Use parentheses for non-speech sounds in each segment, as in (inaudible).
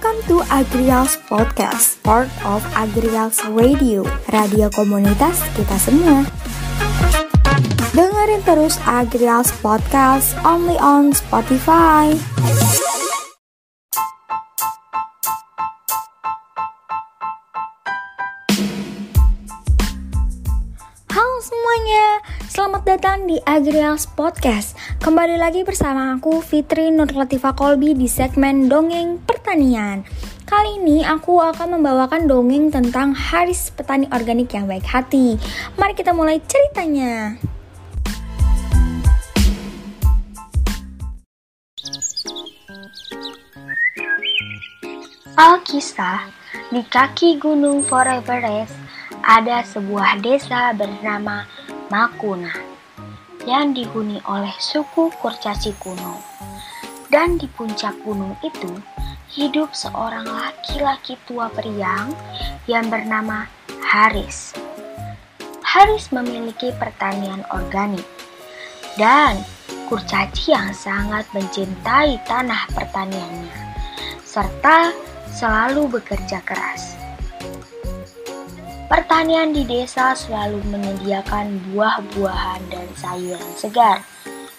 Welcome to Agrials Podcast, part of Agrials Radio, radio komunitas kita semua. Dengerin terus Agrials Podcast only on Spotify. Halo semuanya, selamat datang di Agrials Podcast. Kembali lagi bersama aku Fitri Nur Latifah Kolbi di segmen Dongeng Pertanian. Kali ini aku akan membawakan dongeng tentang Haris petani organik yang baik hati. Mari kita mulai ceritanya. Alkisah, di kaki gunung Foreverest ada sebuah desa bernama Makuna yang dihuni oleh suku Kurcaci kuno. Dan di puncak gunung itu hidup seorang laki-laki tua periang yang bernama Haris. Haris memiliki pertanian organik dan kurcaci yang sangat mencintai tanah pertaniannya serta selalu bekerja keras. Pertanian di desa selalu menyediakan buah-buahan dan sayuran segar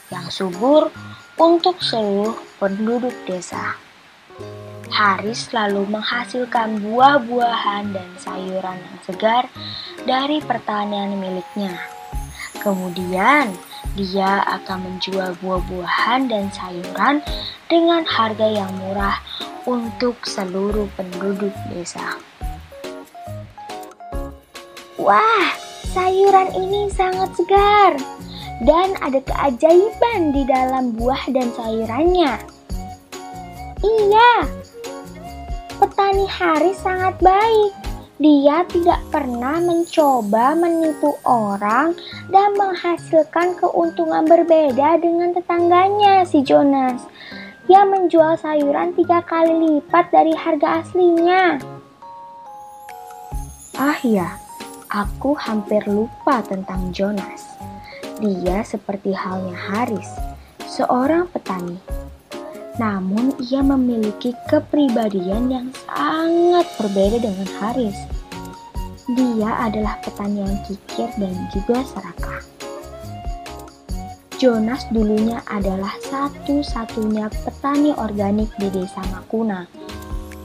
yang subur untuk seluruh penduduk desa. Haris selalu menghasilkan buah-buahan dan sayuran yang segar dari pertanian miliknya. Kemudian, dia akan menjual buah-buahan dan sayuran dengan harga yang murah untuk seluruh penduduk desa. Wah, sayuran ini sangat segar dan ada keajaiban di dalam buah dan sayurannya. Iya, petani Haris sangat baik. Dia tidak pernah mencoba menipu orang dan menghasilkan keuntungan berbeda dengan tetangganya, si Jonas, yang menjual sayuran tiga kali lipat dari harga aslinya. Ah ya, aku hampir lupa tentang Jonas. Dia seperti halnya Haris, seorang petani. Namun ia memiliki kepribadian yang sangat berbeda dengan Haris. Dia adalah petani yang kikir dan juga serakah. Jonas dulunya adalah satu-satunya petani organik di desa Makuna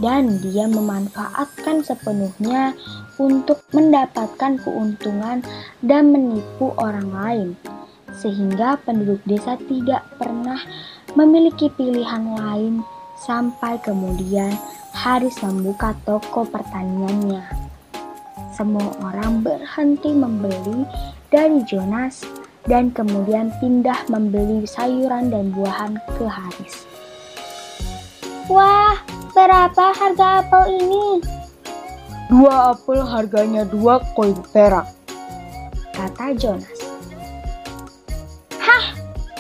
dan dia memanfaatkan sepenuhnya untuk mendapatkan keuntungan dan menipu orang lain sehingga penduduk desa tidak pernah memiliki pilihan lain sampai kemudian Haris membuka toko pertaniannya. Semua orang berhenti membeli dari Jonas dan kemudian pindah membeli sayuran dan buahan ke Haris. Wah, berapa harga apel ini? Dua apel harganya dua koin perak, kata Jonas. Hah,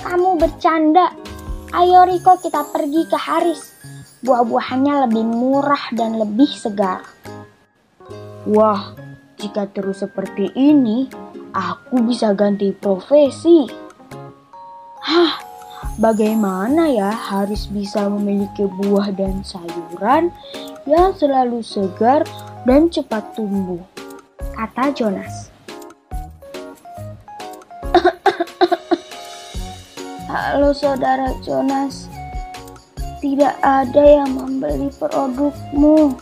kamu bercanda. Ayo Riko kita pergi ke Haris. Buah-buahannya lebih murah dan lebih segar. Wah, jika terus seperti ini, aku bisa ganti profesi. Hah, bagaimana ya Haris bisa memiliki buah dan sayuran yang selalu segar dan cepat tumbuh? Kata Jonas. Halo saudara Jonas, tidak ada yang membeli produkmu.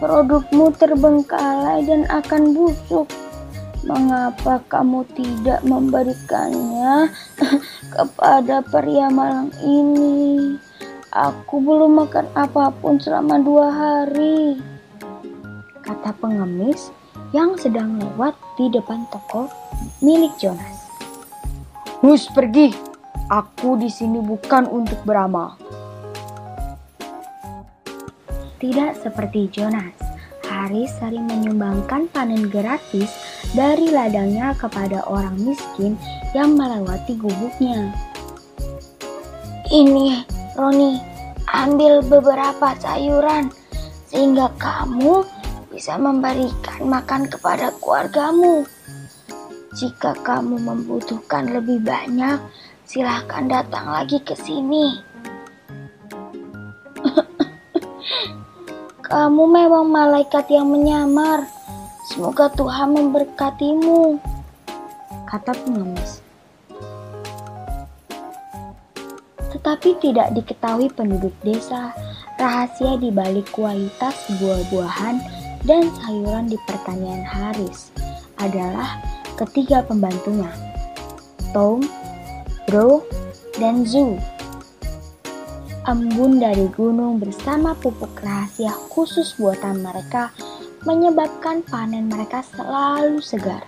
Produkmu terbengkalai dan akan busuk. Mengapa kamu tidak memberikannya (clears throat) kepada pria malang ini? Aku belum makan apa pun selama dua hari. Kata pengemis yang sedang lewat di depan toko milik Jonas. Hus pergi, aku di sini bukan untuk beramal. Tidak seperti Jonas, Haris sering menyumbangkan panen gratis dari ladangnya kepada orang miskin yang melewati gubuknya. Ini, Roni, ambil beberapa sayuran sehingga kamu bisa memberikan makan kepada keluargamu. Jika kamu membutuhkan lebih banyak, silahkan datang lagi ke sini. (laughs) Kamu memang malaikat yang menyamar. Semoga Tuhan memberkatimu, kata pengemis. Tetapi tidak diketahui penduduk desa rahasia di balik kualitas buah-buahan dan sayuran di pertanian Haris adalah ketiga pembantunya, Tom, Bro, dan Zu embun dari gunung bersama pupuk rahasia khusus buatan mereka menyebabkan panen mereka selalu segar.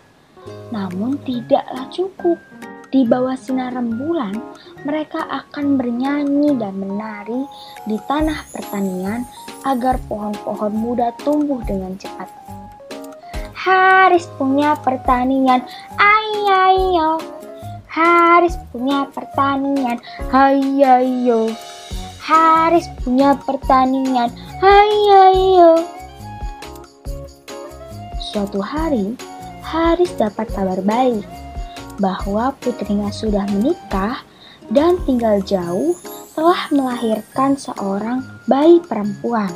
Namun tidaklah cukup. Di bawah sinar rembulan, mereka akan bernyanyi dan menari di tanah pertanian agar pohon-pohon muda tumbuh dengan cepat. Haris punya pertanian, ayo, Haris punya pertanian, ayo. Haris punya pertandingan. Hai ayo. Suatu hari, Haris dapat kabar baik bahwa putrinya sudah menikah dan tinggal jauh telah melahirkan seorang bayi perempuan.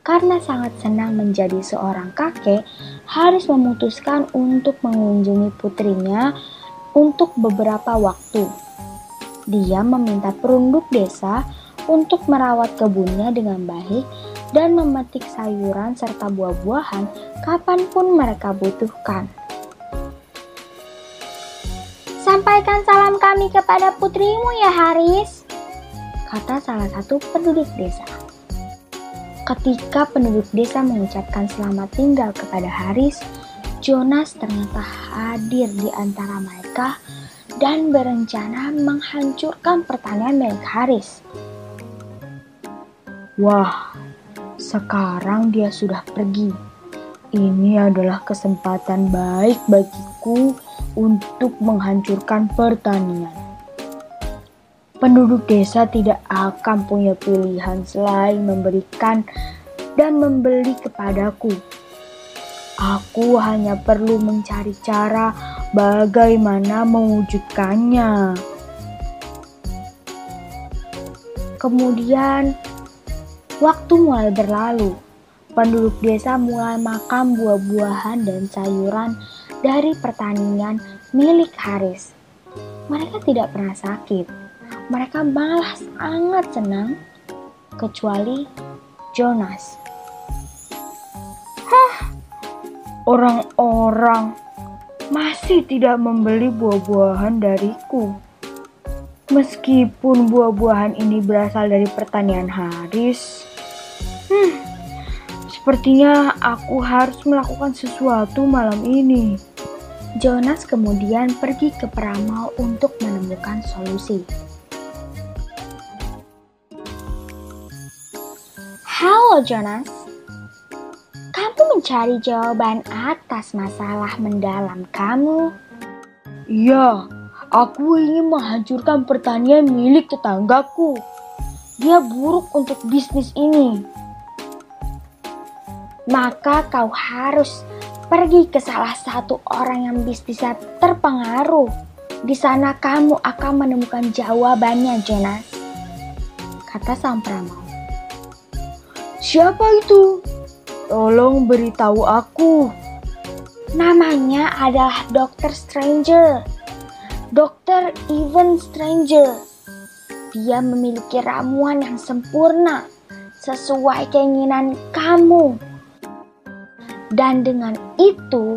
Karena sangat senang menjadi seorang kakek, Haris memutuskan untuk mengunjungi putrinya untuk beberapa waktu. Dia meminta perunduk desa untuk merawat kebunnya dengan baik dan memetik sayuran serta buah-buahan kapan pun mereka butuhkan. Sampaikan salam kami kepada putrimu ya Haris, kata salah satu penduduk desa. Ketika penduduk desa mengucapkan selamat tinggal kepada Haris, Jonas ternyata hadir di antara mereka dan berencana menghancurkan pertanian milik Haris. Wah, sekarang dia sudah pergi. Ini adalah kesempatan baik bagiku untuk menghancurkan pertanian. Penduduk desa tidak akan punya pilihan selain memberikan dan membeli kepadaku. Aku hanya perlu mencari cara bagaimana mewujudkannya. Kemudian, waktu mulai berlalu. Penduduk desa mulai makan buah-buahan dan sayuran dari pertanian milik Haris. Mereka tidak pernah sakit. Mereka malah sangat senang, kecuali Jonas. Orang-orang masih tidak membeli buah-buahan dariku. Meskipun buah-buahan ini berasal dari pertanian Haris, hmm, sepertinya aku harus melakukan sesuatu malam ini. Jonas kemudian pergi ke peramal untuk menemukan solusi. Halo Jonas, mencari jawaban atas masalah mendalam kamu? Iya, aku ingin menghancurkan pertanian milik tetanggaku. Dia buruk untuk bisnis ini. Maka kau harus pergi ke salah satu orang yang bisnisnya terpengaruh. Di sana kamu akan menemukan jawabannya, Jonas. Kata sang peramal. Siapa itu? Tolong beritahu aku. Namanya adalah Dr. Stranger. Dr. Even Stranger. Dia memiliki ramuan yang sempurna sesuai keinginan kamu. Dan dengan itu,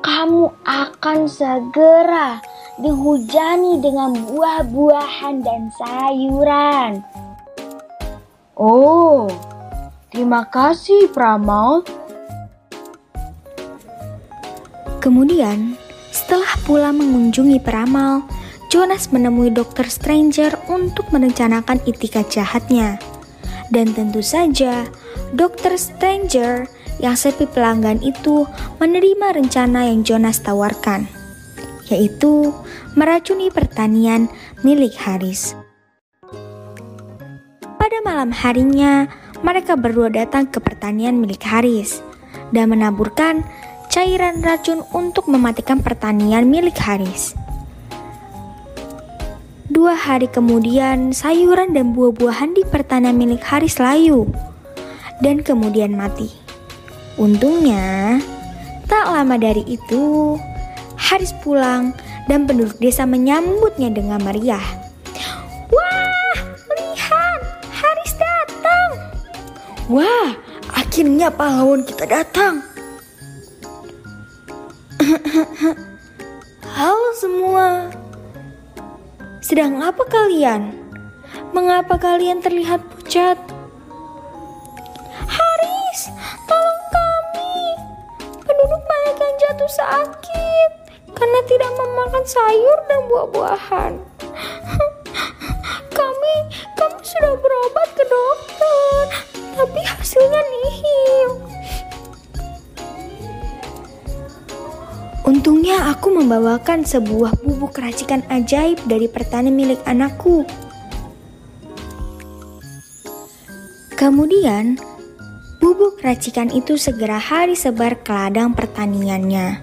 kamu akan segera dihujani dengan buah-buahan dan sayuran. Oh, Terima kasih, Pramal. Kemudian, setelah pula mengunjungi Pramal, Jonas menemui Dokter Stranger untuk merencanakan itikat jahatnya. Dan tentu saja, Dokter Stranger yang sepi pelanggan itu menerima rencana yang Jonas tawarkan, yaitu meracuni pertanian milik Haris. Pada malam harinya, mereka berdua datang ke pertanian milik Haris dan menaburkan cairan racun untuk mematikan pertanian milik Haris. Dua hari kemudian, sayuran dan buah-buahan di pertanian milik Haris layu dan kemudian mati. Untungnya, tak lama dari itu, Haris pulang dan penduduk desa menyambutnya dengan meriah. Wah, akhirnya pahlawan kita datang. (laughs) Halo semua. Sedang apa kalian? Mengapa kalian terlihat pucat? Haris, tolong kami. Penduduk banyak yang jatuh sakit karena tidak memakan sayur dan buah-buahan. Membawakan sebuah bubuk racikan ajaib dari pertanian milik anakku. Kemudian, bubuk racikan itu segera hari sebar ke ladang pertaniannya.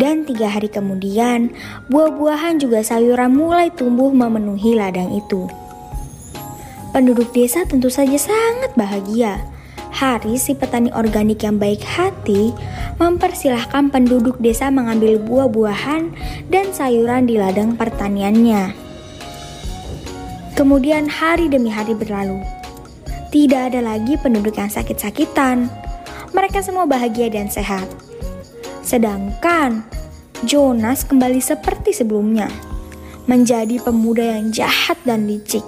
Dan tiga hari kemudian, buah-buahan juga sayuran mulai tumbuh memenuhi ladang itu. Penduduk desa tentu saja sangat bahagia. Haris, si petani organik yang baik hati, mempersilahkan penduduk desa mengambil buah-buahan dan sayuran di ladang pertaniannya. Kemudian hari demi hari berlalu. Tidak ada lagi penduduk yang sakit-sakitan. Mereka semua bahagia dan sehat. Sedangkan Jonas kembali seperti sebelumnya, menjadi pemuda yang jahat dan licik.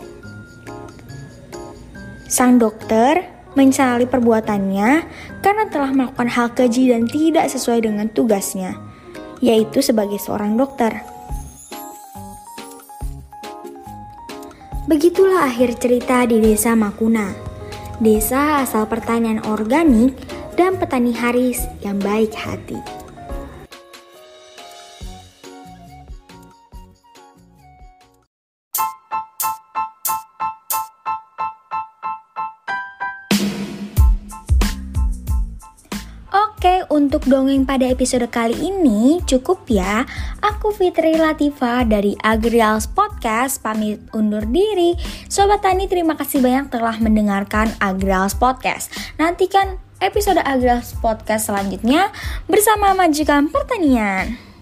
Sang dokter menyesali perbuatannya karena telah melakukan hal keji dan tidak sesuai dengan tugasnya, yaitu sebagai seorang dokter. Begitulah akhir cerita di desa Makuna, desa asal pertanian organik dan petani Haris yang baik hati. Oke, untuk dongeng pada episode kali ini cukup ya. Aku Fitri Latifa dari Agrials Podcast pamit undur diri. Sobat Tani, terima kasih banyak telah mendengarkan Agrials Podcast. Nantikan episode Agrials Podcast selanjutnya bersama Majikan Pertanian.